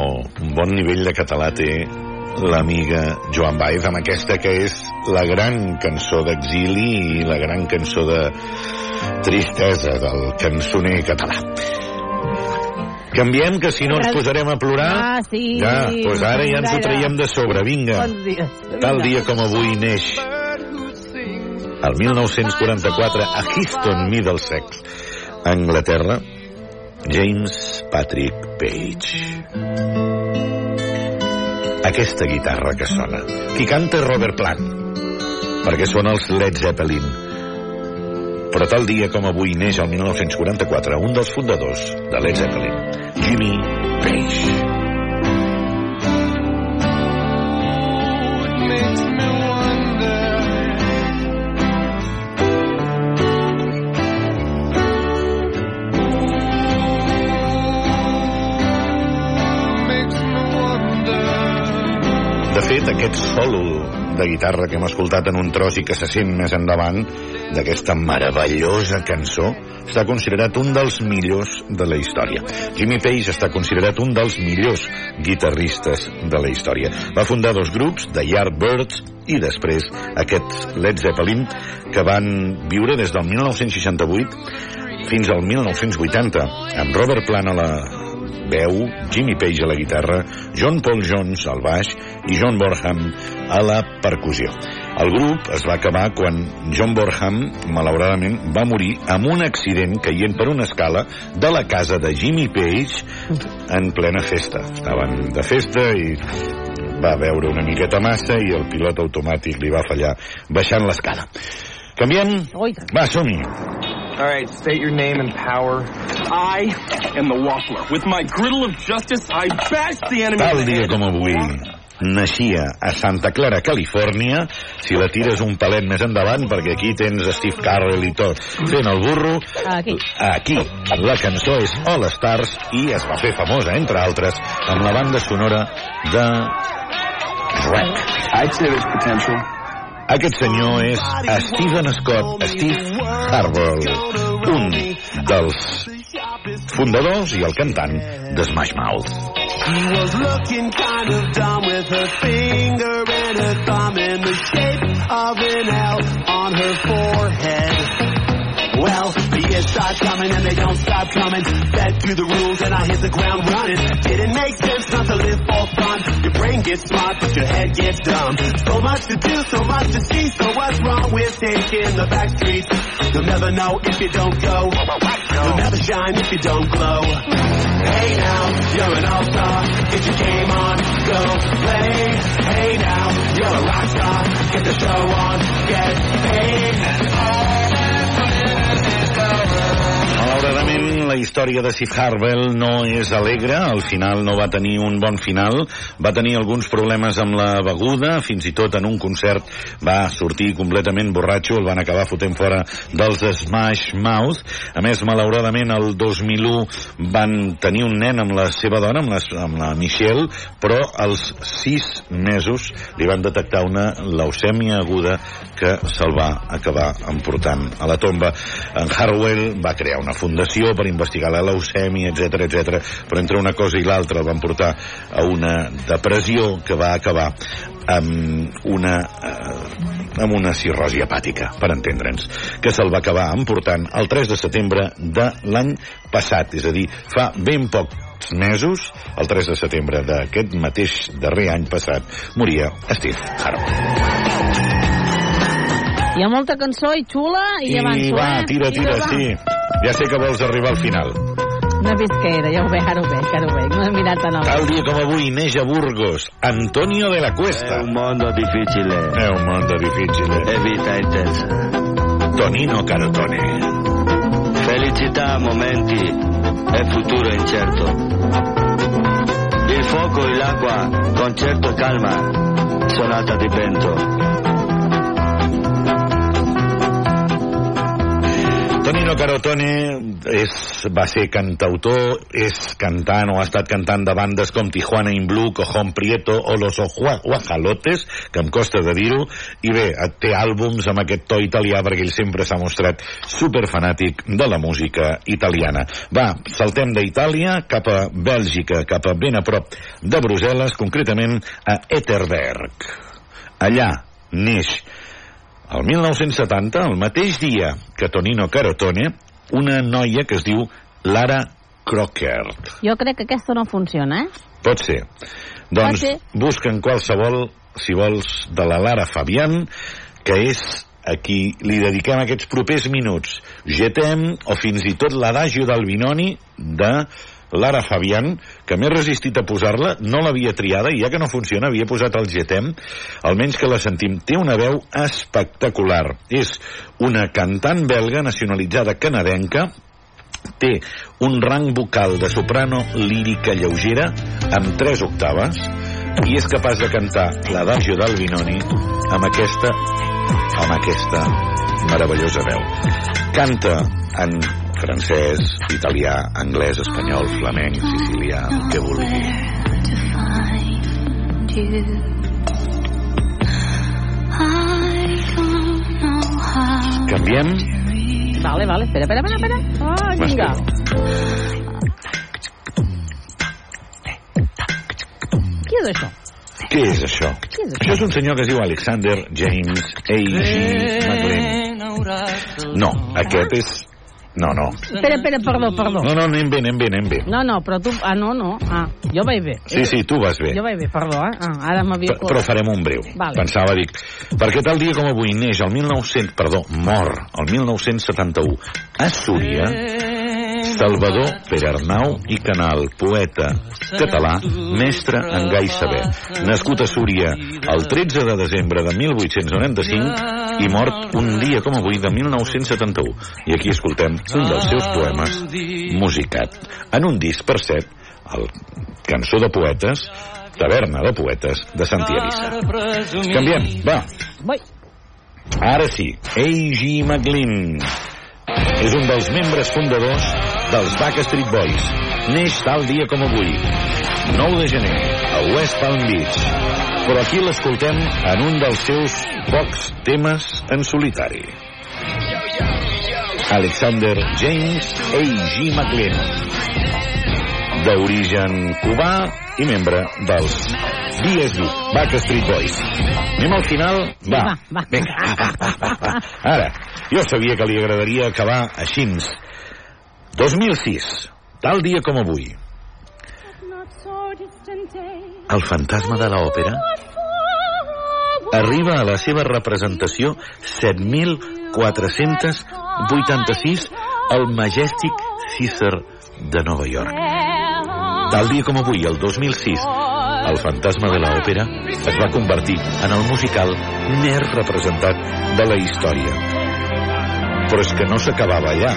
un bon nivell de català té l'amiga Joan Baez amb aquesta que és la gran cançó d'exili i la gran cançó de tristesa del cançoner català. Canviem, que si no ens posarem a plorar... Ah, sí. Ja, doncs ara ja ens ho traiem de sobre, vinga. Tal dia com avui neix el 1944 a Houston, Middlesex, Anglaterra, James Patrick Page. Aquesta guitarra que sona. Qui canta és Robert Plant, perquè són els Led Zeppelin. Però tal dia com avui neix el 1944 un dels fundadors de Led Zeppelin, Jimmy Page. me Fet, aquest solo de guitarra que hem escoltat en un tros i que se sent més endavant d'aquesta meravellosa cançó està considerat un dels millors de la història. Jimmy Page està considerat un dels millors guitarristes de la història. Va fundar dos grups, The Yardbirds i després aquests Led Zeppelin que van viure des del 1968 fins al 1980 amb Robert Plant a la veu, Jimmy Page a la guitarra, John Paul Jones al baix i John Borham a la percussió. El grup es va acabar quan John Borham, malauradament, va morir amb un accident caient per una escala de la casa de Jimmy Page en plena festa. Estaven de festa i va veure una miqueta massa i el pilot automàtic li va fallar baixant l'escala. Canviem? Va, som-hi. All right, state your name and power. I am the Waffler. With my griddle of justice, I bash the enemy. Tal dia com avui naixia a Santa Clara, Califòrnia. Si la tires un palet més endavant, perquè aquí tens Steve Carell i tot fent el burro. Aquí. Aquí. La cançó és All Stars i es va fer famosa, entre altres, amb la banda sonora de Shrek. I'd say there's potential. Aquest senyor és Stephen Scott, Steve Harwell, un dels fundadors i el cantant de Smash Mouth. She was looking kind of dumb with her finger and her thumb in the shape of an L on her forehead. Well, the years start coming and they don't stop coming. Fed to the rules and I hit the ground running. Didn't make sense not to live for fun. Your brain gets smart, but your head gets dumb. So much to do, so much to see. So what's wrong with taking the back streets? You'll never know if you don't go. You'll never shine if you don't glow. Hey now, you're an all-star. Get your game on, go play. Hey now, you're a rock star. Get the show on, get la història de Steve Harwell no és alegre, al final no va tenir un bon final, va tenir alguns problemes amb la beguda, fins i tot en un concert va sortir completament borratxo, el van acabar fotent fora dels Smash Mouth. A més, malauradament, el 2001 van tenir un nen amb la seva dona, amb la, amb la Michelle, però als sis mesos li van detectar una leucèmia aguda que se'l va acabar emportant a la tomba. En Harwell va crear una fundació per investigar la leucèmia, etc etc. però entre una cosa i l'altra el van portar a una depressió que va acabar amb una, eh, amb una cirrosi hepàtica, per entendre'ns, que se'l va acabar emportant el 3 de setembre de l'any passat, és a dir, fa ben pocs mesos, el 3 de setembre d'aquest mateix darrer any passat, moria Steve Harwell. Hi ha molta cançó i xula i, I avanço, va, eh? tira, tira, va. sí. Ja sé que vols arribar al final. No he vist què era, ja ho veig, ara ho veig, ara ho veig. No he mirat tan a Tal dia com avui neix a Burgos Antonio de la Cuesta. È un mondo difficile. È un mondo difficile. E vita intensa. Tonino Carotone. Felicità, momenti e futuro incerto. Il fuoco e l'acqua, concerto e calma, sonata di vento. Tonino Carotone és, va ser cantautor, és cantant o ha estat cantant de bandes com Tijuana in Blue, Cojón Prieto o Los Guajalotes, que em costa de dir-ho, i bé, té àlbums amb aquest to italià perquè ell sempre s'ha mostrat superfanàtic de la música italiana. Va, saltem d'Itàlia cap a Bèlgica, cap a ben a prop de Brussel·les, concretament a Etterberg. Allà neix el 1970, el mateix dia que Tonino Carotone, una noia que es diu Lara Crockert. Jo crec que aquesta no funciona, eh? Pot ser. Doncs Pot ser. busquen qualsevol, si vols, de la Lara Fabian, que és a qui li dediquem aquests propers minuts. Getem, o fins i tot l'adagio del Binoni de Lara Fabian, que m'he resistit a posar-la, no l'havia triada, i ja que no funciona, havia posat el Getem, almenys que la sentim. Té una veu espectacular. És una cantant belga nacionalitzada canadenca, té un rang vocal de soprano lírica lleugera amb tres octaves i és capaç de cantar l'adagio del Binoni amb aquesta amb aquesta meravellosa veu. Canta en francès, italià, anglès, espanyol, flamenc, sicilià, el que vulgui. Canviem? Vale, vale, espera, espera, espera. espera. Ah, vinga. Qui és això? Què és això? Què és Això és un senyor que es diu Alexander James A.G. McLean. No, aquest és... No, no. Espera, espera, perdó, perdó. No, no, anem bé, anem bé, anem bé. No, no, però tu... Ah, no, no. Ah, jo vaig bé. Sí, sí, tu vas bé. Jo vaig bé, perdó, eh? Ah, ara m'havia... Però, però farem un breu. Vale. Pensava, dic, perquè tal dia com avui neix el 1900, perdó, mor el 1971 a Súria, Salvador Perarnau i Canal, poeta català, mestre en gai saber. Nascut a Súria el 13 de desembre de 1895 i mort un dia com avui de 1971. I aquí escoltem un dels seus poemes musicat. En un disc, per cert, el Cançó de Poetes, Taverna de Poetes, de Santi. Canviem, va. Ara sí, A.G. McLean és un dels membres fundadors dels Backstreet Boys. Neix tal dia com avui, 9 de gener, a West Palm Beach. Però aquí l'escoltem en un dels seus pocs temes en solitari. Alexander James A.G. McLean d'origen cubà i membre dels BSB, Backstreet Boys. Anem al final? Va, va, va. Vinga, va, va, va, va. Ara, jo sabia que li agradaria acabar així. 2006, tal dia com avui. El fantasma de l'òpera arriba a la seva representació 7.486 al Majestic Theater de Nova York. Tal dia com avui, el 2006, el fantasma de l'òpera es va convertir en el musical més representat de la història. Però és que no s'acabava allà.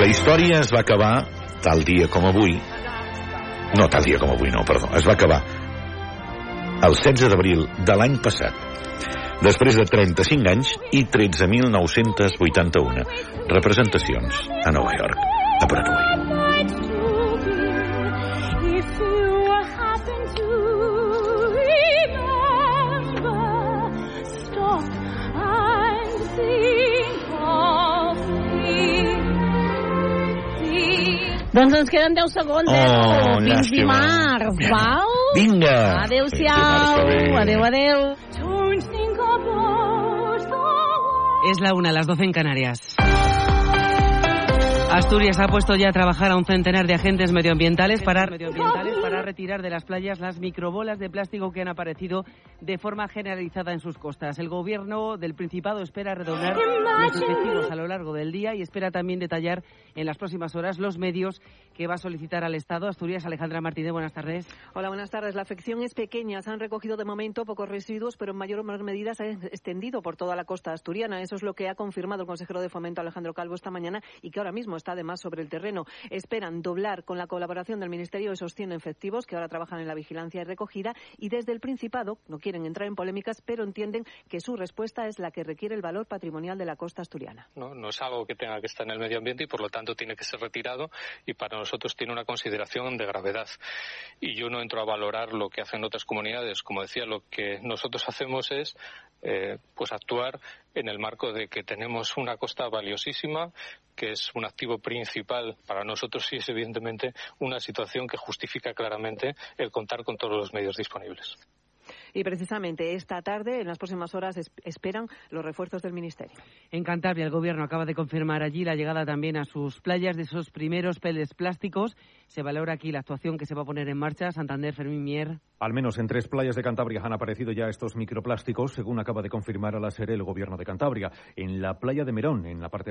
La història es va acabar tal dia com avui, no tal dia com avui, no, perdó, es va acabar el 16 d'abril de l'any passat, després de 35 anys i 13.981 representacions a Nova York, a Broadway. Doncs ens queden 10 segons, eh? Oh, Fins llàstima. dimarts, val? Vinga! Adéu-siau. Adéu, adéu. Es la una, las 12 en Canarias. Asturias ha puesto ya a trabajar a un centenar de agentes medioambientales para, medioambientales para retirar de las playas las microbolas de plástico que han aparecido de forma generalizada en sus costas. El gobierno del Principado espera redoblar los efectivos a lo largo del día y espera también detallar en las próximas horas los medios que va a solicitar al Estado. Asturias, Alejandra Martínez, buenas tardes. Hola, buenas tardes. La afección es pequeña. Se han recogido de momento pocos residuos, pero en mayor o menor medida se ha extendido por toda la costa asturiana. Eso es lo que ha confirmado el consejero de Fomento Alejandro Calvo esta mañana y que ahora mismo está además sobre el terreno. Esperan doblar con la colaboración del Ministerio esos 100 efectivos que ahora trabajan en la vigilancia y recogida y desde el Principado no quieren entrar en polémicas, pero entienden que su respuesta es la que requiere el valor patrimonial de la costa asturiana. ¿no? no es algo que tenga que estar en el medio ambiente y por lo tanto tiene que ser retirado y para nosotros tiene una consideración de gravedad. Y yo no entro a valorar lo que hacen otras comunidades. Como decía, lo que nosotros hacemos es eh, pues actuar en el marco de que tenemos una costa valiosísima, que es un activo principal para nosotros y es evidentemente una situación que justifica claramente el contar con todos los medios disponibles. Y precisamente esta tarde, en las próximas horas, es- esperan los refuerzos del Ministerio. En Cantabria, el gobierno acaba de confirmar allí la llegada también a sus playas de esos primeros peles plásticos. Se valora aquí la actuación que se va a poner en marcha. Santander, Fermín Mier. Al menos en tres playas de Cantabria han aparecido ya estos microplásticos, según acaba de confirmar a la SERE el gobierno de Cantabria. En la playa de Merón, en la parte